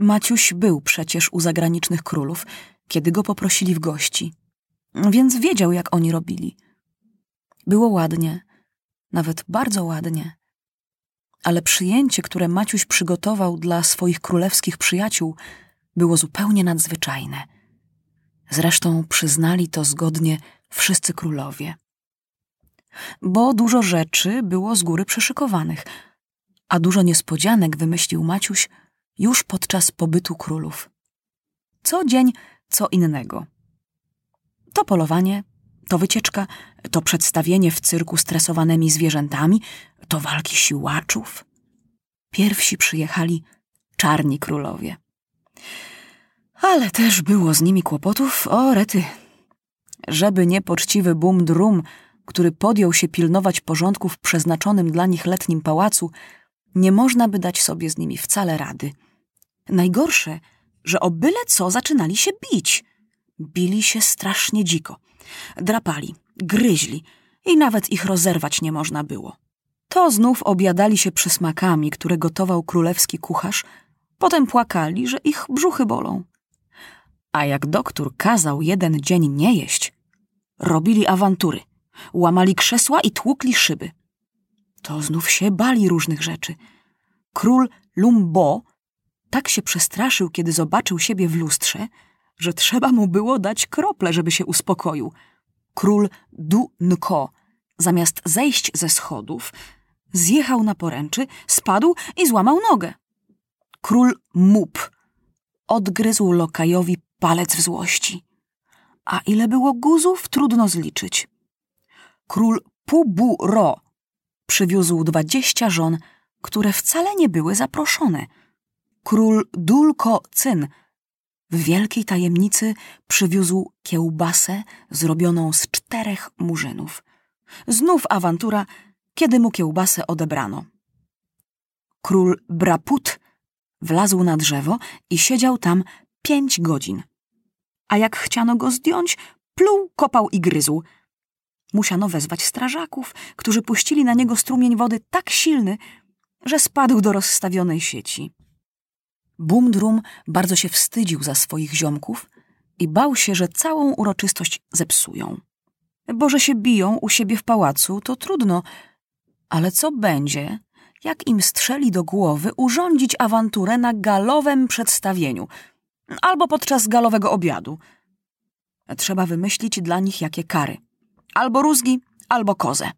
Maciuś był przecież u zagranicznych królów, kiedy go poprosili w gości, więc wiedział, jak oni robili. Było ładnie, nawet bardzo ładnie. Ale przyjęcie, które Maciuś przygotował dla swoich królewskich przyjaciół, było zupełnie nadzwyczajne. Zresztą przyznali to zgodnie wszyscy królowie. Bo dużo rzeczy było z góry przyszykowanych, a dużo niespodzianek wymyślił Maciuś już podczas pobytu królów. Co dzień co innego. To polowanie, to wycieczka, to przedstawienie w cyrku stresowanymi zwierzętami, to walki siłaczów. Pierwsi przyjechali czarni królowie. Ale też było z nimi kłopotów, o rety. Żeby niepoczciwy bum drum, który podjął się pilnować porządku w przeznaczonym dla nich letnim pałacu, nie można by dać sobie z nimi wcale rady. Najgorsze, że o byle co zaczynali się bić. Bili się strasznie dziko. Drapali, gryźli i nawet ich rozerwać nie można było. To znów obiadali się przysmakami, które gotował królewski kucharz, potem płakali, że ich brzuchy bolą. A jak doktor kazał jeden dzień nie jeść, robili awantury, łamali krzesła i tłukli szyby. To znów się bali różnych rzeczy. Król Lumbo tak się przestraszył, kiedy zobaczył siebie w lustrze, że trzeba mu było dać krople, żeby się uspokoił. Król Du Nko, zamiast zejść ze schodów, zjechał na poręczy, spadł i złamał nogę. Król Mup odgryzł lokajowi palec w złości. A ile było guzów, trudno zliczyć. Król Pubu Ro przywiózł dwadzieścia żon, które wcale nie były zaproszone. Król Dulko Cyn w wielkiej tajemnicy przywiózł kiełbasę zrobioną z czterech murzynów. Znów awantura, kiedy mu kiełbasę odebrano. Król Braput wlazł na drzewo i siedział tam pięć godzin. A jak chciano go zdjąć, pluł, kopał i gryzł. Musiano wezwać strażaków, którzy puścili na niego strumień wody tak silny, że spadł do rozstawionej sieci. Bumdrum bardzo się wstydził za swoich ziomków i bał się, że całą uroczystość zepsują. Bo że się biją u siebie w pałacu, to trudno, ale co będzie, jak im strzeli do głowy urządzić awanturę na galowym przedstawieniu albo podczas galowego obiadu? Trzeba wymyślić dla nich jakie kary. Albo rózgi, albo kozę.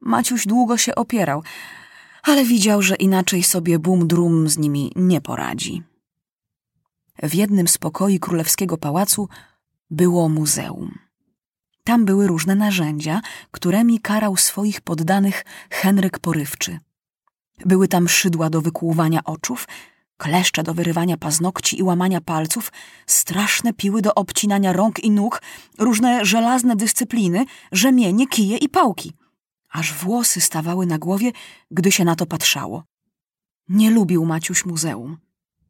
Maciuś długo się opierał, ale widział, że inaczej sobie bum-drum z nimi nie poradzi. W jednym z pokoi królewskiego pałacu było muzeum. Tam były różne narzędzia, którymi karał swoich poddanych Henryk Porywczy. Były tam szydła do wykłuwania oczów, kleszcze do wyrywania paznokci i łamania palców, straszne piły do obcinania rąk i nóg, różne żelazne dyscypliny, rzemienie, kije i pałki – aż włosy stawały na głowie, gdy się na to patrzało. Nie lubił Maciuś muzeum.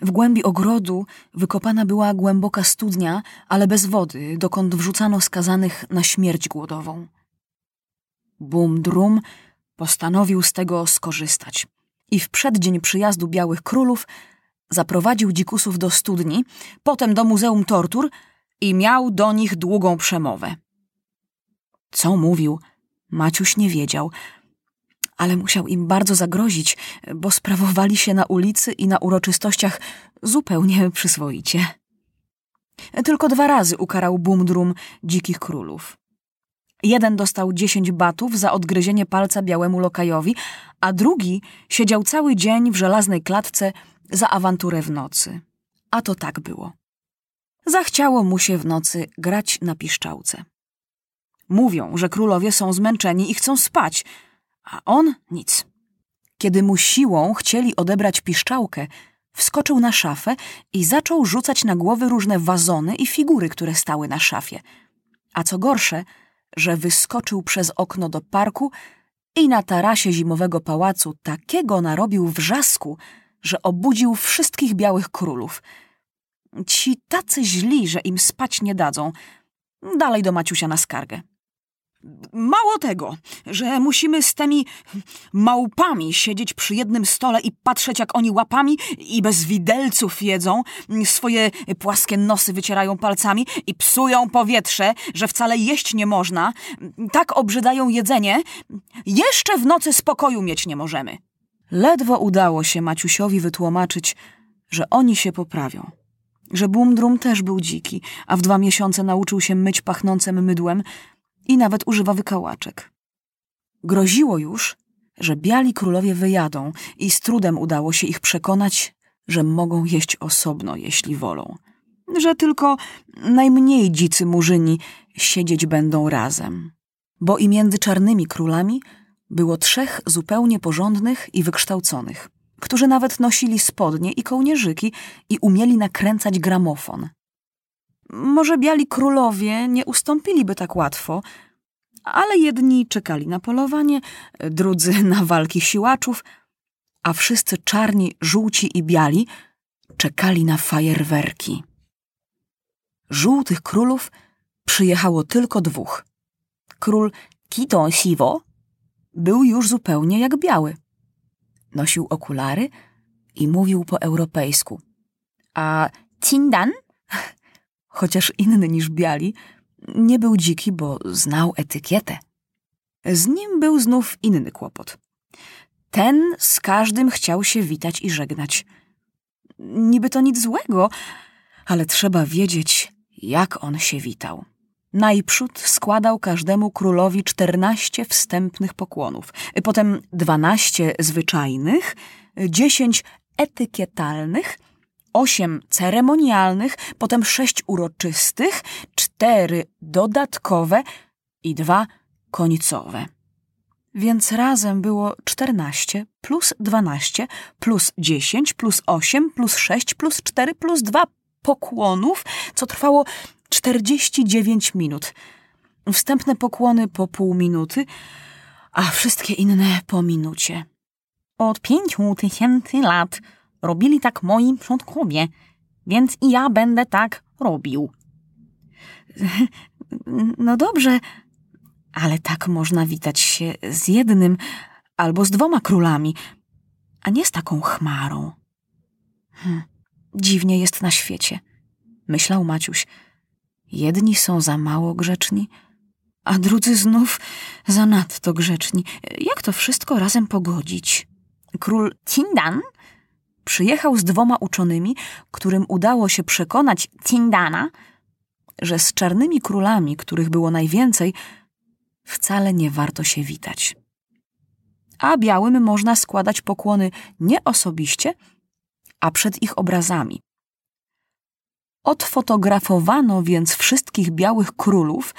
W głębi ogrodu wykopana była głęboka studnia, ale bez wody, dokąd wrzucano skazanych na śmierć głodową. Bum-drum postanowił z tego skorzystać i w przeddzień przyjazdu Białych Królów zaprowadził dzikusów do studni, potem do Muzeum Tortur i miał do nich długą przemowę. Co mówił, Maciuś nie wiedział, ale musiał im bardzo zagrozić, bo sprawowali się na ulicy i na uroczystościach zupełnie przyswoicie. Tylko dwa razy ukarał Bumdrum dzikich królów. Jeden dostał dziesięć batów za odgryzienie palca białemu lokajowi, a drugi siedział cały dzień w żelaznej klatce za awanturę w nocy. A to tak było. Zachciało mu się w nocy grać na piszczałce. Mówią, że królowie są zmęczeni i chcą spać, a on nic. Kiedy mu siłą chcieli odebrać piszczałkę, wskoczył na szafę i zaczął rzucać na głowy różne wazony i figury, które stały na szafie. A co gorsze, że wyskoczył przez okno do parku i na tarasie zimowego pałacu takiego narobił wrzasku, że obudził wszystkich białych królów. Ci tacy źli, że im spać nie dadzą. Dalej do Maciusia na skargę. Mało tego, że musimy z tymi małpami siedzieć przy jednym stole i patrzeć, jak oni łapami i bez widelców jedzą, swoje płaskie nosy wycierają palcami i psują powietrze, że wcale jeść nie można, tak obrzydają jedzenie, jeszcze w nocy spokoju mieć nie możemy. Ledwo udało się Maciusiowi wytłumaczyć, że oni się poprawią. Że Bumdrum też był dziki, a w dwa miesiące nauczył się myć pachnącym mydłem i nawet używa wykałaczek. Groziło już, że biali królowie wyjadą i z trudem udało się ich przekonać, że mogą jeść osobno, jeśli wolą. Że tylko najmniej dzicy murzyni siedzieć będą razem. Bo i między czarnymi królami było trzech zupełnie porządnych i wykształconych, którzy nawet nosili spodnie i kołnierzyki i umieli nakręcać gramofon. Może biali królowie nie ustąpiliby tak łatwo, ale jedni czekali na polowanie, drudzy na walki siłaczów, a wszyscy czarni, żółci i biali czekali na fajerwerki. Żółtych królów przyjechało tylko dwóch. Król Kito Siwo był już zupełnie jak biały. Nosił okulary i mówił po europejsku. A Tindan, chociaż inny niż biali, nie był dziki, bo znał etykietę. Z nim był znów inny kłopot. Ten z każdym chciał się witać i żegnać. Niby to nic złego, ale trzeba wiedzieć, jak on się witał. Najprzód składał każdemu królowi czternaście wstępnych pokłonów, potem dwanaście zwyczajnych, dziesięć etykietalnych, osiem ceremonialnych, potem sześć uroczystych, cztery dodatkowe i dwa końcowe. Więc razem było czternaście plus dwanaście plus dziesięć plus osiem plus sześć plus cztery plus dwa pokłonów, co trwało 49 minut. Wstępne pokłony po pół minuty, a wszystkie inne po minucie. Od pięciu tysięcy lat robili tak moi przodkowie, więc i ja będę tak robił. No dobrze, ale tak można witać się z jednym albo z dwoma królami, a nie z taką chmarą. Hm, dziwnie jest na świecie, myślał Maciuś. Jedni są za mało grzeczni, a drudzy znów za nadto grzeczni. Jak to wszystko razem pogodzić? Król Tindan przyjechał z dwoma uczonymi, którym udało się przekonać Tindana, że z czarnymi królami, których było najwięcej, wcale nie warto się witać. A białym można składać pokłony nie osobiście, a przed ich obrazami. Odfotografowano więc wszystkich białych królów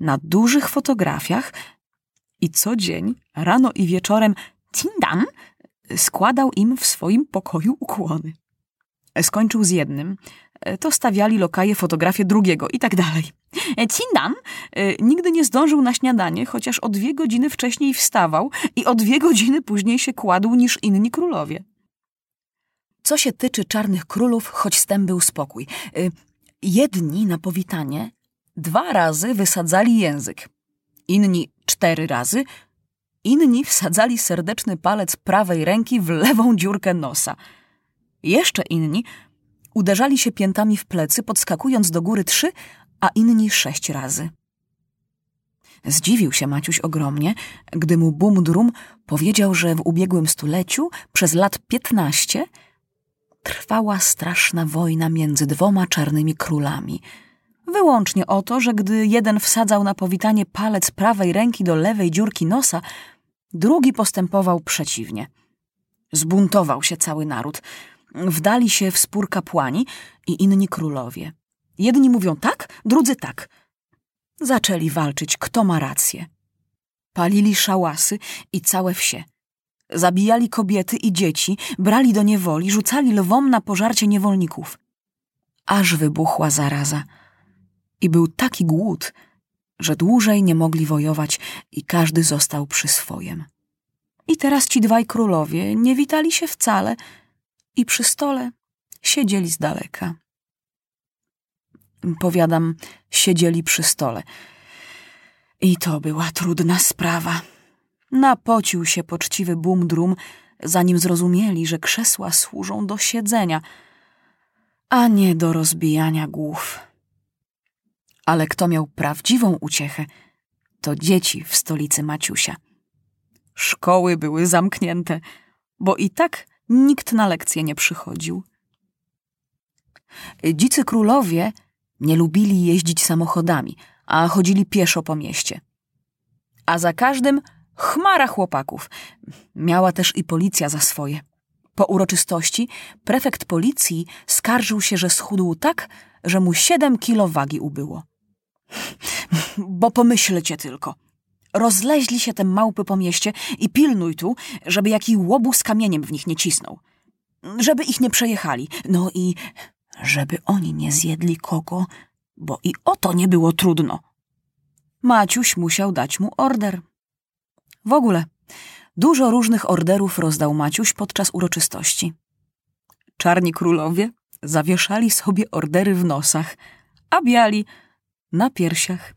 na dużych fotografiach i co dzień, rano i wieczorem, Tindan składał im w swoim pokoju ukłony. Skończył z jednym, to stawiali lokaje fotografię drugiego i tak dalej. Tindan e, nigdy nie zdążył na śniadanie, chociaż o dwie godziny wcześniej wstawał i o dwie godziny później się kładł niż inni królowie. Co się tyczy czarnych królów, choć z tym był spokój. Jedni na powitanie dwa razy wysadzali język, inni cztery razy, inni wsadzali serdeczny palec prawej ręki w lewą dziurkę nosa. Jeszcze inni uderzali się piętami w plecy, podskakując do góry trzy, a inni sześć razy. Zdziwił się Maciuś ogromnie, gdy mu Bumdrum powiedział, że w ubiegłym stuleciu przez lat piętnaście trwała straszna wojna między dwoma czarnymi królami. Wyłącznie o to, że gdy jeden wsadzał na powitanie palec prawej ręki do lewej dziurki nosa, drugi postępował przeciwnie. Zbuntował się cały naród. Wdali się w spór kapłani i inni królowie. Jedni mówią tak, drudzy tak. Zaczęli walczyć, kto ma rację. Palili szałasy i całe wsie. Zabijali kobiety i dzieci, brali do niewoli, rzucali lwom na pożarcie niewolników. Aż wybuchła zaraza. I był taki głód, że dłużej nie mogli wojować i każdy został przy swojem. I teraz ci dwaj królowie nie witali się wcale i przy stole siedzieli z daleka. Powiadam, siedzieli przy stole. I to była trudna sprawa. Napocił się poczciwy bumdrum, zanim zrozumieli, że krzesła służą do siedzenia, a nie do rozbijania głów. Ale kto miał prawdziwą uciechę, to dzieci w stolicy Maciusia. Szkoły były zamknięte, bo i tak nikt na lekcje nie przychodził. Dzicy królowie nie lubili jeździć samochodami, a chodzili pieszo po mieście. A za każdym chmara chłopaków. Miała też i policja za swoje. Po uroczystości prefekt policji skarżył się, że schudł tak, że mu siedem kilo wagi ubyło. Bo pomyślcie tylko. Rozleźli się te małpy po mieście i pilnuj tu, żeby jaki łobuz kamieniem w nich nie cisnął. Żeby ich nie przejechali. No i żeby oni nie zjedli kogo, bo i o to nie było trudno. Maciuś musiał dać mu order. W ogóle, dużo różnych orderów rozdał Maciuś podczas uroczystości. Czarni królowie zawieszali sobie ordery w nosach, a biali na piersiach.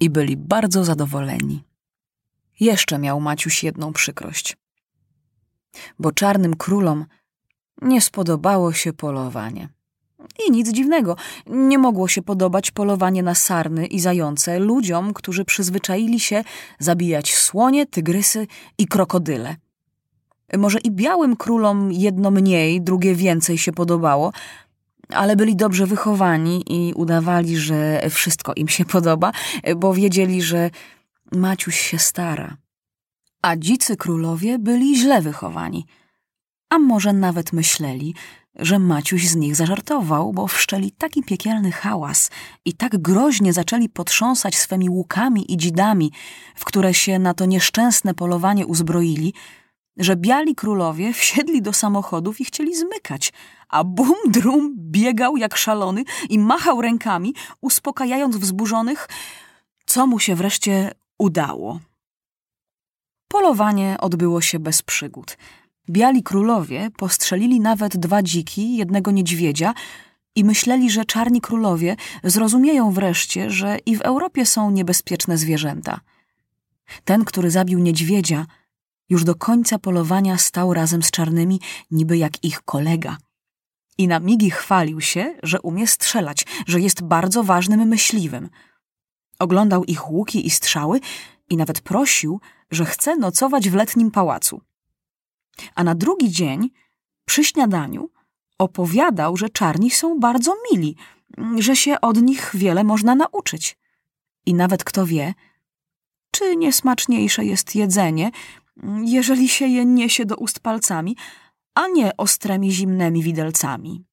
I byli bardzo zadowoleni. Jeszcze miał Maciuś jedną przykrość. Bo czarnym królom nie spodobało się polowanie. I nic dziwnego, nie mogło się podobać polowanie na sarny i zające ludziom, którzy przyzwyczaili się zabijać słonie, tygrysy i krokodyle. Może i białym królom jedno mniej, drugie więcej się podobało, ale byli dobrze wychowani i udawali, że wszystko im się podoba, bo wiedzieli, że Maciuś się stara. A dzicy królowie byli źle wychowani. A może nawet myśleli, że Maciuś z nich zażartował, bo wszczeli taki piekielny hałas i tak groźnie zaczęli potrząsać swymi łukami i dzidami, w które się na to nieszczęsne polowanie uzbroili, że biali królowie wsiedli do samochodów i chcieli zmykać, a bum drum biegał jak szalony i machał rękami, uspokajając wzburzonych, co mu się wreszcie udało. Polowanie odbyło się bez przygód – Biali królowie postrzelili nawet dwa dziki, jednego niedźwiedzia i myśleli, że czarni królowie zrozumieją wreszcie, że i w Europie są niebezpieczne zwierzęta. Ten, który zabił niedźwiedzia, już do końca polowania stał razem z czarnymi, niby jak ich kolega. I na migi chwalił się, że umie strzelać, że jest bardzo ważnym myśliwym. Oglądał ich łuki i strzały i nawet prosił, że chce nocować w letnim pałacu. A na drugi dzień, przy śniadaniu, opowiadał, że czarni są bardzo mili, że się od nich wiele można nauczyć. I nawet kto wie, czy niesmaczniejsze jest jedzenie, jeżeli się je niesie do ust palcami, a nie ostrymi zimnymi widelcami.